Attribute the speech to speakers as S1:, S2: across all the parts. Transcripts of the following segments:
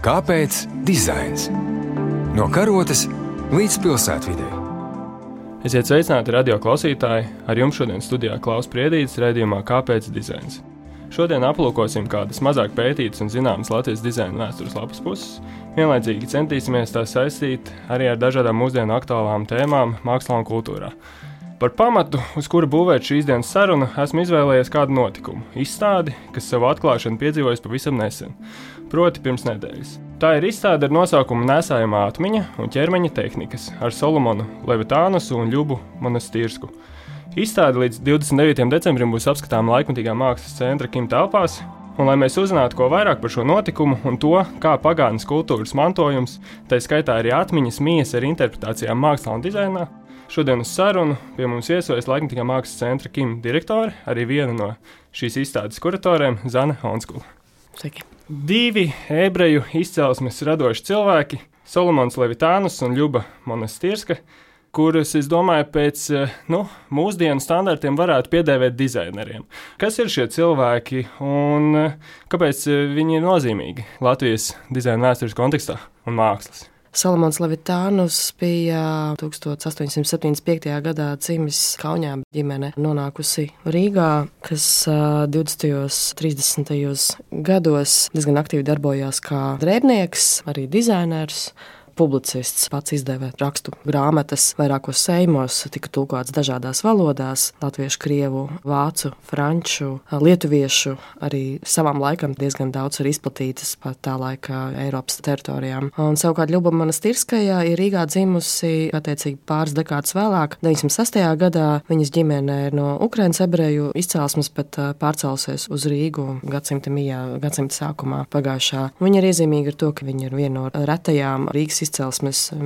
S1: Kāpēc dizains? No karotes līdz pilsētvidē.
S2: Esiet sveicināti radio klausītāji! Ar jums šodien studijā Klaus Priedītis raidījumā Kāpēc dizains? Šodien aplūkosim kādas mazāk pētītas un zināmas Latvijas dizaina vēstures lapas puses. Vienlaicīgi centīsimies tās saistīt arī ar dažādām mūsdienu aktuālām tēmām mākslā un kultūrā. Par pamatu, uz kura būvēt šīs dienas sarunu, esmu izvēlējies kādu notikumu, izstādi, kas savu atklāšanu piedzīvojis pavisam nesen, proti, pirms nedēļas. Tā ir izstāde ar nosaukumu Nesājama atmiņa un ķermeņa tehnikas ar Solomonu Levitānusu un Ļubu Monastīrsku. Izstāde līdz 29. decembrim būs apskatāma laikmatīgā mākslas centra Kim telpās, Un, lai mēs uzzinātu ko vairāk par šo notikumu un to, kā pagātnes kultūras mantojums, tā skaitā arī atmiņas mijas ar interpretācijām mākslā un dizainā, Šodien uz sarunu pie mums viesojas Laikmatīgā mākslas centra Kim direktore, arī viena no šīs izstādes kuratoriem - Zana Honskula.
S3: Sveiki.
S2: Divi ebreju izcelsmes radoši cilvēki - Solomons Levitānus un Ļuba Monastirska, kurus, es domāju, pēc nu, mūsdienu standartiem varētu piedēvēt dizaineriem. Kas ir šie cilvēki un kāpēc viņi ir nozīmīgi Latvijas dizaina vēstures kontekstā un mākslas?
S3: Salamans Levitānus bija 1875. gadā dzimis Kaunijā ģimene, nonākusi Rīgā, kas 20. un 30. gados diezgan aktīvi darbojās kā drēbnieks, arī dizainers publicists, pats izdeva rakstu grāmatas vairākos seimos, tika tulkots dažādās valodās - latviešu, krievu, vācu, franču, lietuviešu. Arī savam laikam diezgan daudz ir izplatītas pat tā laika Eiropas teritorijām. Un savukārt Ļuba Monastirskajā ir Rīgā dzimusi attiecīgi pāris dekādus vēlāk. 96. gadā viņas ģimene ir no Ukrainas ebreju izcelsmes, bet pārcēlusies uz Rīgu gadsimta mijā, gadsimta sākumā pagājušā. Viņa ir iezīmīga ar to, ka viņa ir viena no retajām Rīgas izcelsmes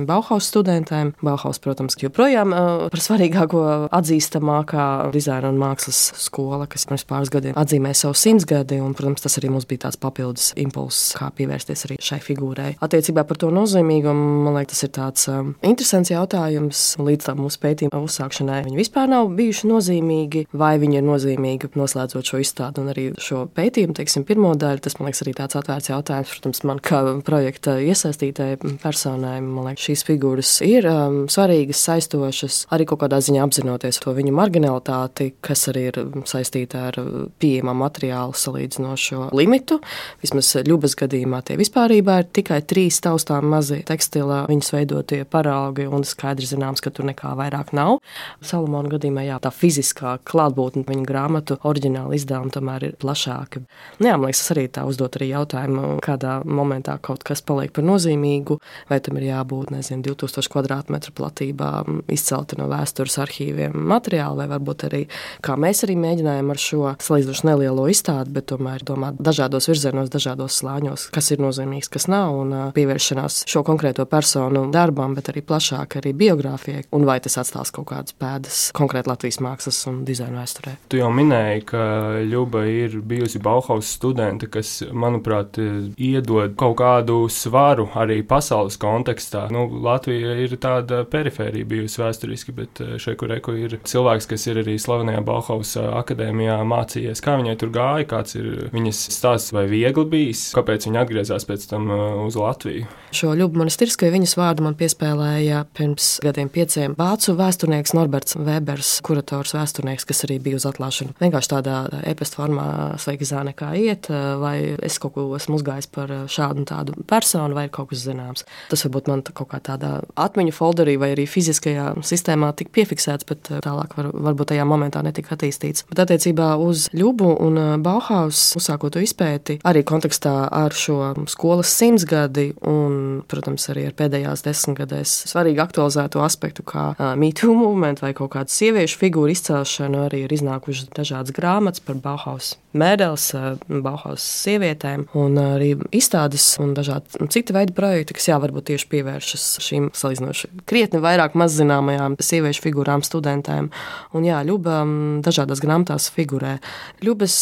S3: Bauhaus studentēm. Bauhaus, protams, joprojām par svarīgāko atzīstamākā dizaina un mākslas skola, kas pirms pāris gadiem atzīmē savu simtsgadi, un, protams, tas arī mums bija tāds papildus impulss, kā pievērsties arī šai figūrai. Attiecībā par to nozīmīgumu, man liekas, tas ir tāds interesants jautājums. Līdz tam mūsu pētījuma uzsākšanai viņi vispār nav bijuši nozīmīgi, vai viņi ir nozīmīgi noslēdzot šo izstādi un arī šo pētījumu, teiksim, pirmo daļu. Tas, man liekas, arī tāds atvērts jautājums, protams, man kā projekta iesaistītāji personai personai. Man liekas, šīs figūras ir um, svarīgas, saistošas, arī kaut kādā ziņā apzinoties to viņu marginalitāti, kas arī ir saistīta ar pieejamā materiāla salīdzinošo limitu. Vismaz Ļubas gadījumā tie vispār ir tikai trīs taustām mazi tekstilā viņas veidotie paraugi, un skaidrs zināms, ka tur nekā vairāk nav. Salomona gadījumā jā, tā fiziskā klātbūtne viņa grāmatu oriģināla izdevuma tomēr ir plašāka. Nu, jā, man liekas, tas arī tā uzdot arī jautājumu, kādā momentā kaut kas paliek par nozīmīgu, vai tam ir jābūt nezinu, 2000 km platībā, izcelti no vēstures arhīviem materiāli, vai varbūt arī kā mēs arī mēģinājām ar šo salīdzinoši nelielo izstādi, bet tomēr domāt dažādos virzienos, dažādos slāņos, kas ir nozīmīgs, kas nav, un pievēršanās šo konkrēto personu darbam, bet arī plašāk arī biogrāfijai, un vai tas atstās kaut kādas pēdas konkrēti Latvijas mākslas un dizaina vēsturē.
S2: Tu jau minēji, ka Ļuba ir bijusi Bauhaus studente, kas, manuprāt, iedod kaut kādu svaru arī pasaules kontekstā. Nu, Latvija ir tāda perifērija bijusi vēsturiski, bet eh, šeit, kur Eko ir cilvēks, kas ir arī slavenajā Bauhausa akadēmijā mācījies, kā viņai tur gāja, kāds ir viņas stāsts, vai viegli bijis, kāpēc viņa atgriezās pēc tam eh, uz Latviju.
S3: Šo Ļubu Monastirska viņas vārdu man piespēlēja pirms gadiem pieciem vācu vēsturnieks Norberts Webers, kurators vēsturnieks, kas arī bija uz atklāšanu. Vienkārši tādā e-pasta formā, sveiki, zāne, kā iet, eh, vai es kaut ko esmu uzgājis par šādu un tādu personu, vai ir kaut kas zināms. Tas varbūt man kaut kā tādā atmiņu folderī vai arī fiziskajā sistēmā tika piefiksēts, bet eh, tālāk var, varbūt tajā momentā netika attīstīts. Bet attiecībā uz Ļubu un eh, Bauhaus uzsākot to izpēti, arī kontekstā ar šo skolas simtsgadi un, protams, arī ar pēdējās desmitgadēs svarīgi aktualizēto aspektu kā uh, mītū movement vai kaut kādu sieviešu figūru izcelšanu, arī ir iznākušas dažādas grāmatas par Bauhaus mēdeles, uh, Bauhaus sievietēm un arī izstādes un dažādi citi veidi projekti, kas jā, varbūt tieši pievēršas šīm salīdzinoši krietni vairāk mazzināmajām sieviešu figūrām, studentēm. Un jā, Ļuba dažādās grāmatās figurē. Ļubas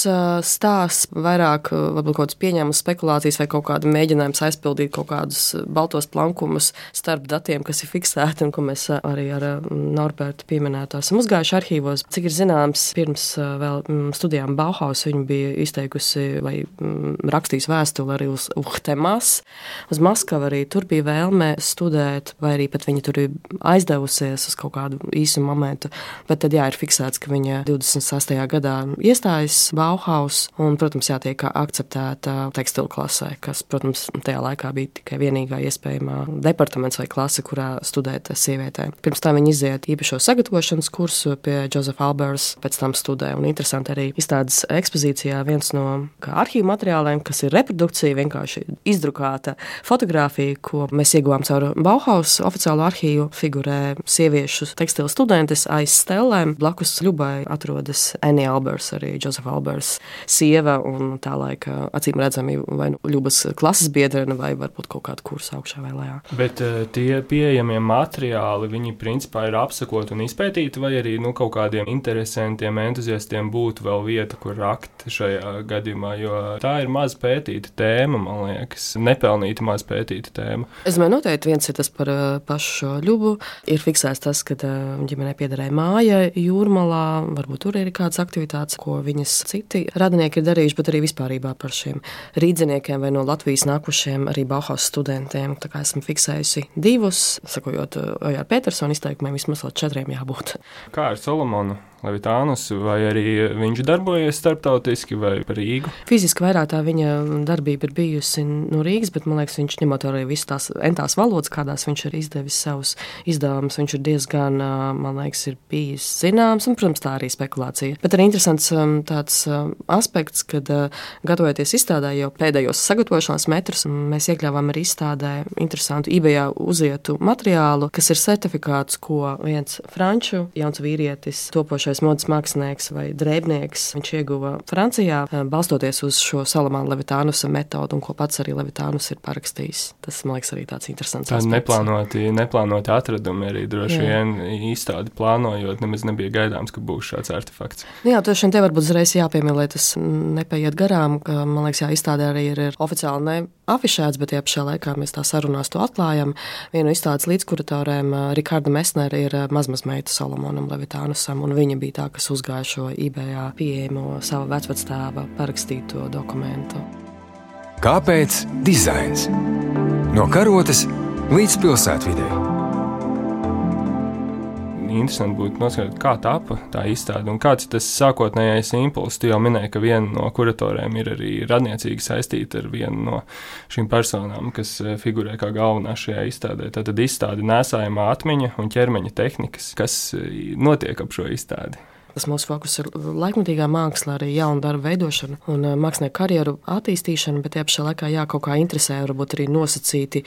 S3: stāsts vairāk varbūt kaut kādas pieņēmumas spekulācijas vai kaut kāda mēģinājums aizpildīt kaut kādus baltos plankumus starp datiem, kas ir fiksēti un ko mēs arī ar Norbertu pieminētu esam uzgājuši arhīvos. Cik ir zināms, pirms vēl studijām Bauhaus viņa bija izteikusi vai rakstījusi vēstuli arī uz Uhtemas, uz Maskavu arī tur bija vēlme studēt, vai arī pat viņa tur ir aizdevusies uz kaut kādu īsu momentu. Bet tad jā, ir fiksēts, ka viņa 26. gadā iestājas Bauhaus un, protams, jātiek akceptēta tekstilu klasē, kas, protams, tajā laikā bija tikai vienīgā iespējamā departaments vai klase, kurā studēt sievietēm. Pirms tam viņa iziet īpašo sagatavošanas kursu pie Josefa Albers, pēc tam studē. Un interesanti arī izstādes ekspozīcijā viens no arhīvu materiāliem, kas ir reprodukcija, vienkārši izdrukāta fotografija, ko mēs ieguvām caur Bauhaus oficiālo arhīvu. Figurē sieviešu tekstilu studentes aiz stelēm. Blakus Ļubai atrodas Annie Albers, arī Josefa Albers sieva un tā laika acīm redzami vai nu Ļubas klases biedrene vai varbūt kaut kāda kursa augšā vai lejā.
S2: Bet uh, tie pieejamie materiāli, viņi principā ir apsakoti un izpētīti, vai arī nu, kaut kādiem interesantiem entuziastiem būtu vēl vieta, kur rakt šajā gadījumā, jo tā ir maz pētīta tēma, man liekas, nepelnīta maz pētīta tēma.
S3: Es domāju, noteikti viens ir tas par pašu ļubu. Ir fiksēts tas, ka ģimenei piederēja māja jūrmalā, varbūt tur ir kādas aktivitātes, ko viņas citi radinieki ir darījuši, bet arī vispārībā par šiem rīdziniekiem vai no Latvijas nākušiem arī Bauhaus studentiem. Tā kā esmu fiksējusi divus, sakojot Ojāra Petersona izteikumiem, vismaz līdz četriem jābūt.
S2: Kā ar Solomonu? Levitānus, vai arī viņš darbojas starptautiski vai par Rīgu?
S3: Fiziski vairāk tā viņa darbība ir bijusi no Rīgas, bet man liekas, viņš ņemot vērā visas tās entās valodas, kādās viņš ir izdevis savus izdevumus, viņš ir diezgan, man liekas, ir bijis zināms, un, protams, tā arī spekulācija. Bet arī interesants tāds aspekts, kad gatavoties izstādē jau pēdējos sagatavošanās metrus, mēs iekļāvām arī izstādē interesantu eBay uzietu materiālu, kas ir certifikāts, ko viens franču jauns vīrietis topošais topošais modes mākslinieks vai drēbnieks. Viņš ieguva Francijā, eh, balstoties uz šo Salamāna Levitānusa metodu, un ko pats arī Levitānus ir parakstījis. Tas, man liekas, arī tāds interesants.
S2: Tā neplānoti, neplānoti atradumi arī droši Jā. vien izstādi plānojot, nemaz nebija gaidāms, ka būs šāds artefakts.
S3: Nu jā, tas šodien te varbūt uzreiz jāpiemina, lai tas nepaiet garām, ka, man liekas, jā, izstādē arī ir, ir oficiāli ne afišēts, bet jā, šajā laikā mēs tā sarunās to atklājam. Vienu izstādes līdzkuratoriem eh, Rikārda Mesnera ir eh, mazmazmeita Solomonam Levitānusam, un viņa bija tā, kas uzgāja šo eBay pieejamo savu vecvectēva parakstīto dokumentu.
S1: Kāpēc dizains? No karotes līdz pilsētvidē
S2: interesanti būtu noskaidrot, kā tapa tā izstāde un kāds ir tas sākotnējais impulss. Tu jau minēji, ka viena no kuratoriem ir arī radniecīgi saistīta ar vienu no šīm personām, kas eh, figurē kā galvenā šajā izstādē. Tad izstāde nesājumā atmiņa un ķermeņa tehnikas, kas eh, notiek ap šo izstādi.
S3: Tas mūsu fokus ir laikmatīgā māksla, arī jaunu darbu veidošana un uh, mākslinieku karjeru attīstīšana, bet tajā pašā laikā jā, kaut kā interesē, varbūt arī nosacīti,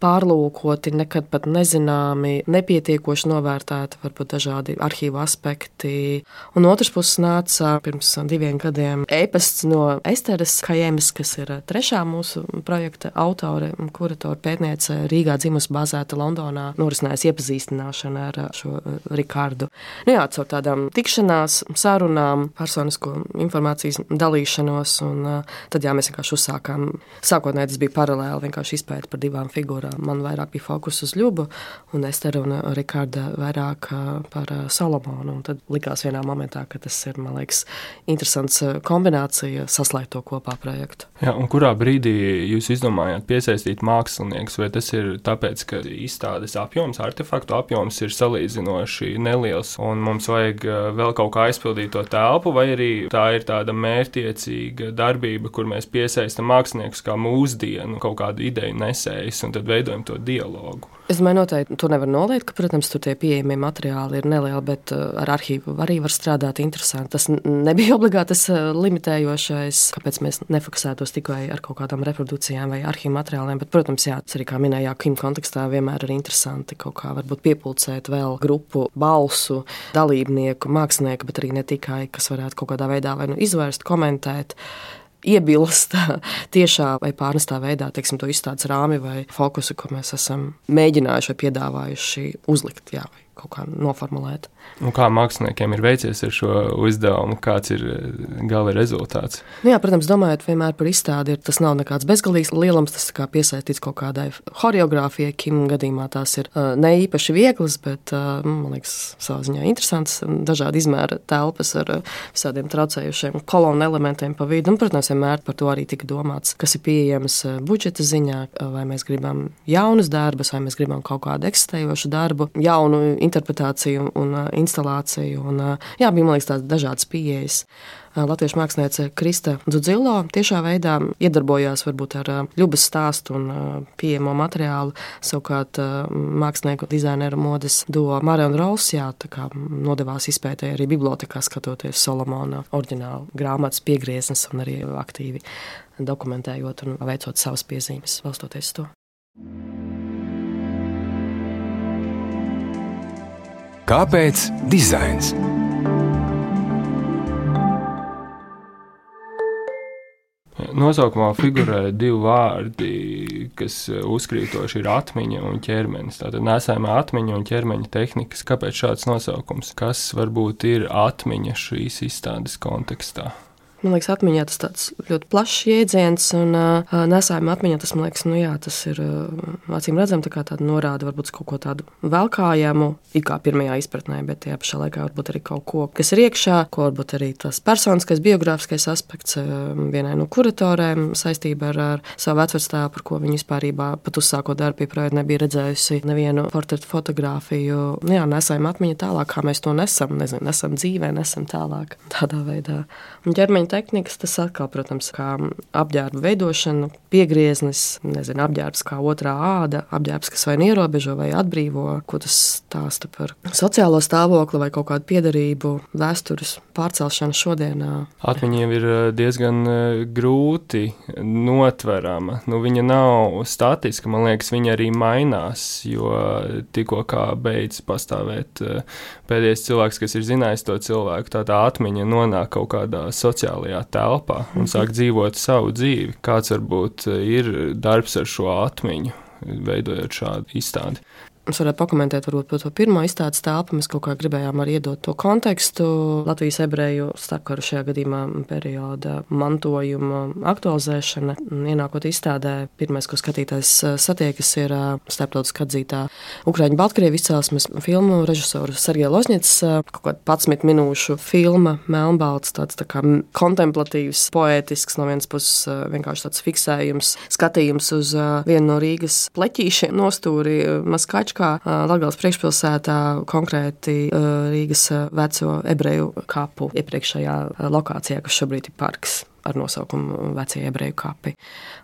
S3: pārlūkoti, nekad pat nezināmi, nepietiekoši novērtēti, varbūt dažādi arhīva aspekti. Un otrs puses nāca pirms diviem gadiem e-pasts no Esteras Kajēmas, kas ir uh, trešā mūsu projekta autore un kuratora pētniece Rīgā dzimusi bāzēta Londonā, norisinājis iepazīstināšanu ar uh, šo Rikārdu. Nu jā, caur tādām tikšanām tikšanās, sarunām, personisko informācijas dalīšanos. Un, tad jā, mēs vienkārši uzsākām. Sākotnēji tas bija paralēli vienkārši izpēta par divām figūrām. Man vairāk bija fokus uz Ļubu, un Esteru un Rikārda vairāk par Salomonu. Un tad likās vienā momentā, ka tas ir, man liekas, interesants kombinācija saslēgt to kopā projektu.
S2: Jā, un kurā brīdī jūs izdomājāt piesaistīt māksliniekus, vai tas ir tāpēc, ka izstādes apjoms, artefaktu apjoms ir salīdzinoši neliels, un mums vajag vēl kaut kā aizpildīt to telpu, vai arī tā ir tāda mērķiecīga darbība, kur mēs piesaistam māksliniekus kā mūsdienu kaut kādu ideju nesējus un tad veidojam to dialogu.
S3: Es domāju, noteikti to nevar noliegt, ka, protams, tur tie pieejamie materiāli ir nelieli, bet uh, ar arhīvu arī var strādāt interesanti. Tas nebija obligāti tas uh, limitējošais, kāpēc mēs nefokusētos tikai ar kaut kādām reprodukcijām vai arhīvu materiāliem. Bet, protams, jā, tas arī, kā minēja, Kim kontekstā vienmēr ir interesanti kaut kā varbūt piepulcēt vēl grupu balsu, dalībnieku, mākslinieku, bet arī ne tikai, kas varētu kaut kādā veidā vai nu izvērst, komentēt iebilst tiešā vai pārnestā veidā, teiksim, to izstādes rāmi vai fokusu, ko mēs esam mēģinājuši vai piedāvājuši uzlikt jā, vai kaut kā noformulēt.
S2: Un kā māksliniekiem ir veicies ar šo uzdevumu, kāds ir eh, gala rezultāts?
S3: Nu jā, protams, domājot vienmēr par izstādi, tas nav nekāds bezgalīgs lielums, tas kā piesaistīts kaut kādai choreogrāfijai. Kim gadījumā tās ir uh, ne īpaši vieglas, bet, uh, man liekas, savā ziņā interesants. Dažādi izmēra telpas ar visādiem traucējušiem kolonu elementiem pa vidu. Un, protams, vienmēr par to arī tika domāts, kas ir pieejams budžeta ziņā, vai mēs gribam jaunus darbus, vai mēs gribam kaut kādu eksistējošu darbu, jaunu interpretāciju un instalāciju. Un, jā, bija liekas, tādas dažādas pieejas. Latviešu māksliniece Krista Dzudzilo tiešā veidā iedarbojās varbūt ar ļubas stāstu un pieejamo materiālu. Savukārt mākslinieku dizaineru modes duo Marija un Rols jā, nodevās izpētē arī bibliotekā, skatoties Solomona oriģinālu grāmatas piegrieznes un arī aktīvi dokumentējot un veicot savas piezīmes, balstoties to.
S1: Kāpēc dizains?
S2: Nosaukumā figurē divi vārdi, kas uzkrītoši ir atmiņa un ķermenis. Tātad nesājumā atmiņa un ķermeņa tehnikas. Kāpēc šāds nosaukums? Kas varbūt ir atmiņa šīs izstādes kontekstā?
S3: Man liekas, atmiņā tas tāds ļoti plašs jēdziens, un uh, nesājuma atmiņā tas, man liekas, nu, jā, tas ir uh, acīm redzami tā tāda norāde varbūt kaut ko tādu velkājamu, it kā pirmajā izpratnē, bet tajā pašā laikā varbūt arī kaut ko, kas ir iekšā, ko varbūt arī tas personiskais, biogrāfiskais aspekts uh, vienai no kuratorēm saistībā ar, ar savu vecvectāvu, par ko viņa vispār pat uzsākot darbu pie projekta nebija redzējusi nevienu portretu fotografiju. Nu, jā, nesājuma atmiņa tālāk, kā mēs to nesam, nezinu, nesam dzīvē, nesam tālāk tādā veidā. Un ķermeņa tehnikas, tas atkal, protams, kā apģērba veidošana, piegrieznis, nezinu, apģērbs kā otrā āda, apģērbs, kas vai nu ierobežo vai atbrīvo, ko tas stāsta par sociālo stāvokli vai kaut kādu piedarību, vēstures pārcelšanu šodienā.
S2: Atmiņa jau ir eh, diezgan eh, grūti notverama. Nu, viņa nav statiska, man liekas, viņa arī mainās, jo tikko kā beidz pastāvēt eh, pēdējais cilvēks, kas ir zinājis to cilvēku, tā tā atmiņa nonāk kaut kādā sociālā sociālajā telpā un sāk dzīvot savu dzīvi. Kāds varbūt ir darbs ar šo atmiņu, veidojot šādu izstādi?
S3: Es varētu pakomentēt varbūt, par to pirmo izstādes telpu. Mēs kaut kā gribējām arī iedot to kontekstu Latvijas ebreju starpkaru šajā gadījumā perioda mantojuma aktualizēšana. Ienākot izstādē, pirmais, ko skatītājs eh, satiekas, ir eh, starptautiski atzītā Ukraiņu Baltkrievu izcelsmes filmu režisoru Sergeja Lozņets. Eh, kaut kāda 11 minūšu filma, melnbalts, tāds tā kā kontemplatīvs, poētisks, no vienas puses vienkārši tāds fiksējums, skatījums uz vienu no Rīgas pleķīšiem nostūri Maskaču kā Latvijas priekšpilsētā, konkrēti Rīgas veco ebreju kapu iepriekšējā lokācijā, kas šobrīd ir parks ar nosaukumu Vecie ebreju kapi.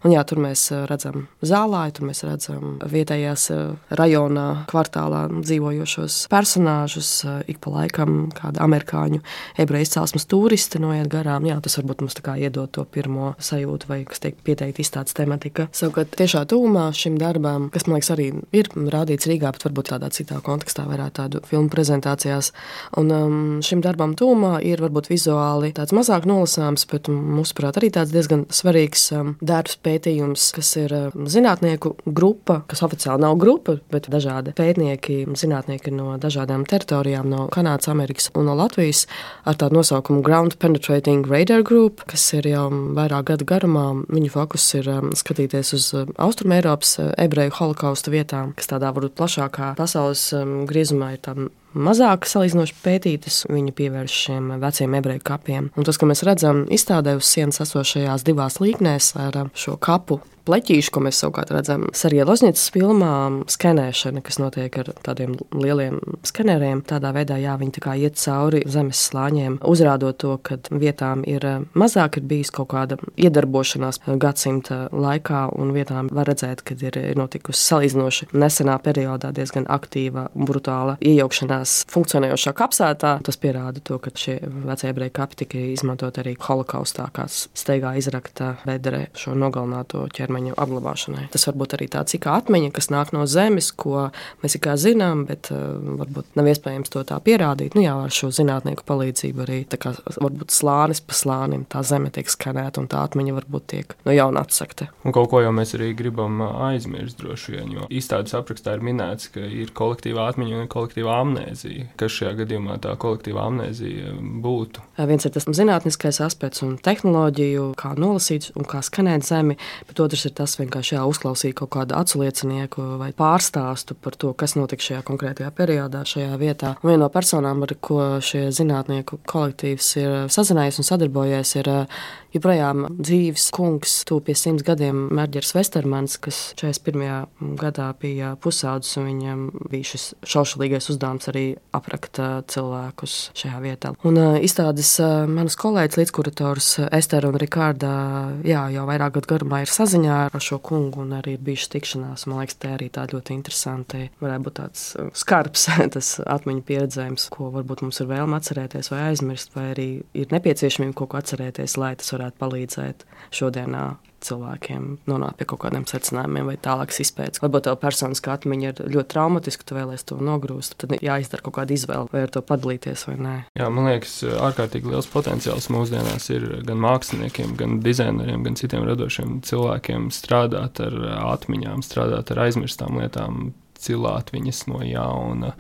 S3: Un, jā, tur mēs eh, redzam zālāju, tur mēs redzam vietējās eh, rajonā, kvartālā dzīvojošos personāžus. Eh, ik pa laikam kāda amerikāņu ebreju izcelsmes turisti noiet garām. Jā, tas varbūt mums iedod to pirmo sajūtu, vai kas tiek pieteikti izstādes tematika. Savukārt tiešā tūmā šim darbam, kas man liekas arī ir rādīts Rīgā, bet varbūt tādā citā kontekstā, varētu tādu filmu prezentācijās. Un um, šim darbam tūmā ir varbūt vizuāli tāds mazāk nolasāms, bet mūsu mūsuprāt, arī tāds diezgan svarīgs um, darbs, pētījums, kas ir um, zinātnieku grupa, kas oficiāli nav grupa, bet dažādi pētnieki, zinātnieki no dažādām teritorijām, no Kanādas, Amerikas un no Latvijas, ar tādu nosaukumu Ground Penetrating Radar Group, kas ir jau vairāk gadu garumā. Viņu fokus ir um, skatīties uz Austrumēropas uh, ebreju holokausta vietām, kas tādā varbūt plašākā pasaules griezumā ir tam mazāk salīdzinoši pētītas, viņa pievērš šiem veciem ebreju kapiem. Un tas, ko mēs redzam izstādē uz sienas esošajās divās līknēs ar šo kapu pleķīšu, ko mēs savukārt redzam Sarija Lozņicas filmā, skenēšana, kas notiek ar tādiem lieliem skeneriem. Tādā veidā, jā, viņi tā kā iet cauri zemes slāņiem, uzrādot to, ka vietām ir mazāk ir bijis kaut kāda iedarbošanās gadsimta laikā, un vietām var redzēt, ka ir notikusi salīdzinoši nesenā periodā diezgan aktīva un brutāla iejaukšanās funkcionējošā kapsētā. Tas pierāda to, ka šie vecie ebreju kapi tika izmantot arī holokaustā, kā steigā izrakta bedre šo nogalināto ķermeni ķermeņa apglabāšanai. Tas var būt arī tāds kā atmiņa, kas nāk no zemes, ko mēs kā zinām, bet uh, varbūt nav iespējams to tā pierādīt. Nu, jā, ar šo zinātnieku palīdzību arī kā, varbūt slānis pa slānim tā zeme tiek skanēta un tā atmiņa varbūt tiek no jauna atsakta.
S2: Un kaut ko jau mēs arī gribam aizmirst droši vien, jo izstādes aprakstā ir minēts, ka ir kolektīvā atmiņa un kolektīvā amnēzija. Kas šajā gadījumā tā kolektīvā amnēzija būtu?
S3: Viens ir tas zinātniskais aspekts un tehnoloģiju, kā nolasīt un kā skanēt zemi, bet otrs ir tas vienkārši jā, uzklausīt kaut kādu aculiecinieku vai pārstāstu par to, kas notika šajā konkrētajā periodā, šajā vietā. Un viena no personām, ar ko šie zinātnieku kolektīvs ir sazinājies un sadarbojies, ir joprojām dzīves kungs, pie simts gadiem, Mērģers Vestermans, kas 41. gadā bija pusaudzis, un viņam bija šis šaušalīgais uzdevums arī aprakt cilvēkus šajā vietā. Un izstādes manas kolēģis, līdzkurators Estera un Rikārda, jā, jau vairāk gadu garumā ir saziņā ar šo kungu un arī ir bijušas tikšanās. Man liekas, tā arī tā ļoti interesanti. Varētu būt tāds skarbs tas atmiņu pieredzējums, ko varbūt mums ir vēlme atcerēties vai aizmirst, vai arī ir nepieciešamība kaut ko atcerēties, lai tas varētu palīdzēt šodienā cilvēkiem nonākt pie kaut kādiem secinājumiem vai tālākas izpētes. Varbūt tā personiskā atmiņa ir ļoti traumatiska, tu vēlēsies to nogrūst. Tad jāizdara kaut kāda izvēle, vai ar to padalīties vai nē.
S2: Jā, man liekas, ārkārtīgi liels potenciāls mūsdienās ir gan māksliniekiem, gan dizaineriem, gan citiem radošiem cilvēkiem strādāt ar atmiņām, strādāt ar aizmirstām lietām, cilāt viņas no jauna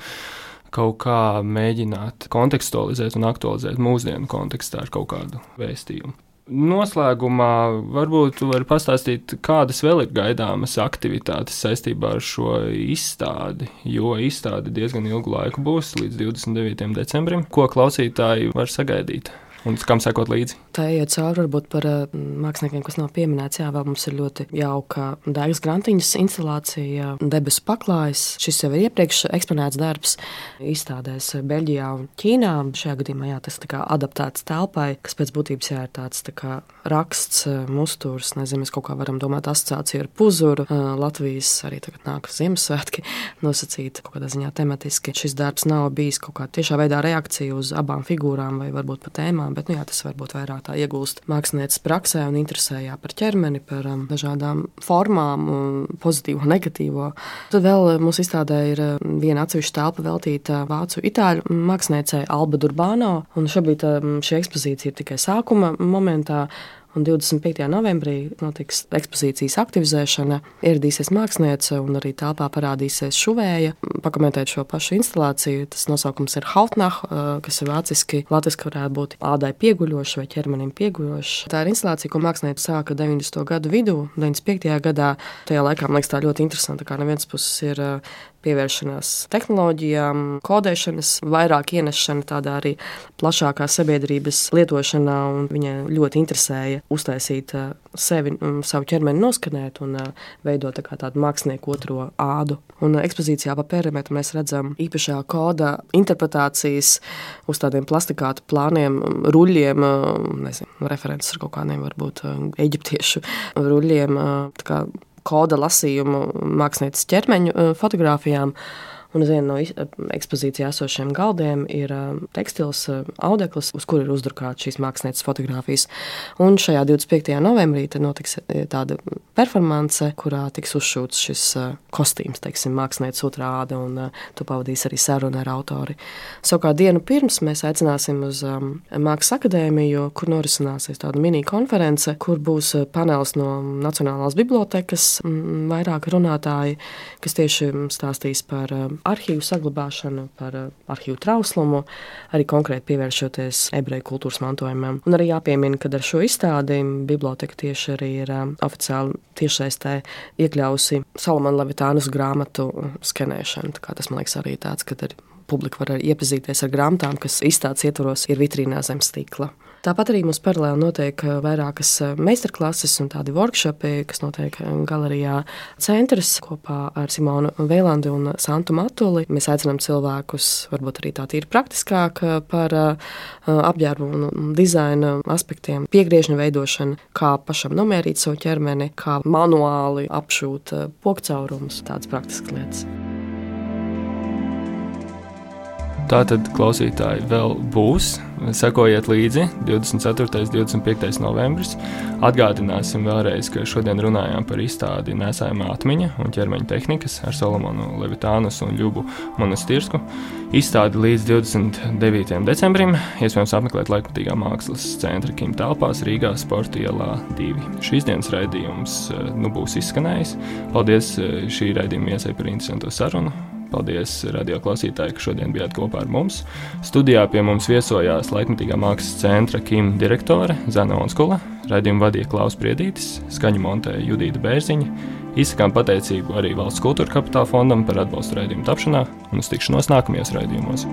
S2: kaut kā mēģināt kontekstualizēt un aktualizēt mūsdienu kontekstā ar kaut kādu vēstījumu. Noslēgumā varbūt varat pastāstīt, kādas vēl ir gaidāmas aktivitātes saistībā ar šo izstādi, jo izstāde diezgan ilgu laiku būs līdz 29. decembrim. Ko klausītāji var sagaidīt? Un kam sekot līdzi.
S3: Tā iet cauri varbūt par uh, māksliniekiem, kas nav pieminēts. Jā, vēl mums ir ļoti jauka Daigas Grantiņas instalācija, debesu paklājs. Šis jau ir iepriekš eksponēts darbs izstādēs Beļģijā un Ķīnā. Šajā gadījumā jā, tas ir adaptēts telpai, kas pēc būtības jā, ir tāds tā kā, raksts, musturs. Nezinu, mēs kaut kā varam domāt asociāciju ar puzuru. Uh, Latvijas arī tagad nāk Ziemassvētki nosacīt kaut kādā ziņā tematiski. Šis darbs nav bijis kaut kā tiešā veidā reakcija uz abām figūrām vai varbūt pat tēmām formām, bet nu, jā, tas varbūt vairāk tā iegūst mākslinieces praksē un interesējā par ķermeni, par um, dažādām formām, um, pozitīvo, negatīvo. Tad vēl mūsu izstādē ir um, viena atsevišķa telpa veltīta vācu itāļu māksliniecei Alba Durbāno, un šobrīd um, šī ekspozīcija ir tikai sākuma momentā. Un 25. novembrī notiks ekspozīcijas aktivizēšana. Ieradīsies māksliniece un arī telpā parādīsies šuvēja. Pakomentēt šo pašu instalāciju. Tas nosaukums ir Hautnach, kas ir vāciski. Latvijas varētu būt ādai pieguļošs vai ķermenim pieguļošs. Tā ir instalācija, ko māksliniece sāka 90. gadu vidū, 95. gadā. Tajā laikā man liekas tā ļoti interesanti, kā no vienas puses ir pievēršanās tehnoloģijām, kodēšanas, vairāk ienešana tādā arī plašākā sabiedrības lietošanā. Viņai ļoti interesēja uztaisīt uh, sevi, savu ķermeni noskanēt un uh, veidot tā tādu mākslinieku otro ādu. Un uh, ekspozīcijā pa perimetru mēs redzam īpašā koda interpretācijas uz tādiem plastikāta plāniem, um, ruļļiem, nezinu, references ar kaut kādiem varbūt eģiptiešu ruļļiem koda lasījumu mākslinieces ķermeņa eh, fotografijām. Un uz viena no ekspozīcijā esošiem galdiem ir tekstils, audekls, uz kura ir uzdraukāta šīs mākslinieces fotografijas. Un šajā 25. novembrī notiks tāda performance, kurā tiks uzšūts šis kostīms, teiksim, mākslinieces otrāda, un to pavadīs arī saruna ar autori. Savukārt dienu pirms mēs aicināsim uz Mākslas akadēmiju, kur norisināsies tāda mini-konference, kur būs panelis no Nacionālās bibliotekas, vairāk runātāji, kas tieši stāstīs par arhīvu saglabāšanu, par uh, arhīvu trauslumu, arī konkrēti pievēršoties ebreju kultūras mantojumam. Un arī jāpiemina, ka ar šo izstādi biblioteka tieši arī ir uh, oficiāli tiešsaistē iekļausi Salamana Levitānas grāmatu skenēšanu. Tas man liekas arī tāds, ka publika var iepazīties ar grāmatām, kas izstādes ietvaros ir vitrīnā zem stikla. Tāpat arī mums paralēli notiek uh, vairākas uh, meistarklases un tādi workshopi, kas notiek uh, galerijā centrs kopā ar Simonu Vēlandi un Santu Matuli. Mēs aicinām cilvēkus, varbūt arī tā tīri praktiskāk par apģērbu un dizaina aspektiem, piegriežņu veidošanu, kā pašam nomērīt savu ķermeni, kā manuāli apšūt pokcaurumus, tādas praktiskas lietas.
S2: Tātad klausītāji vēl būs. Sekojiet līdzi 24. un 25. novembris. Atgādināsim vēlreiz, ka šodien runājām par izstādi Nesājumā atmiņa un ķermeņa tehnikas ar Solomonu Levitānus un Ļubu Monastirsku. Izstādi līdz 29. decembrim iespējams apmeklēt laikmatīgā mākslas centra Kim telpās Rīgā Sporta ielā 2. Šīs dienas raidījums eh, nu, būs izskanējis. Paldies eh, šī raidījuma iesai par interesantu sarunu. Paldies, radio klausītāji, ka šodien bijāt kopā ar mums. Studijā pie mums viesojās Laikmatīgā mākslas centra Kim direktore Zana Onskula, raidījumu vadīja Klaus Priedītis, skaņu montēja Judīta Bērziņa. Izsakām pateicību arī Valsts kultūra kapitāla fondam par atbalstu raidījumu tapšanā un uz tikšanos nākamajos raidījumos.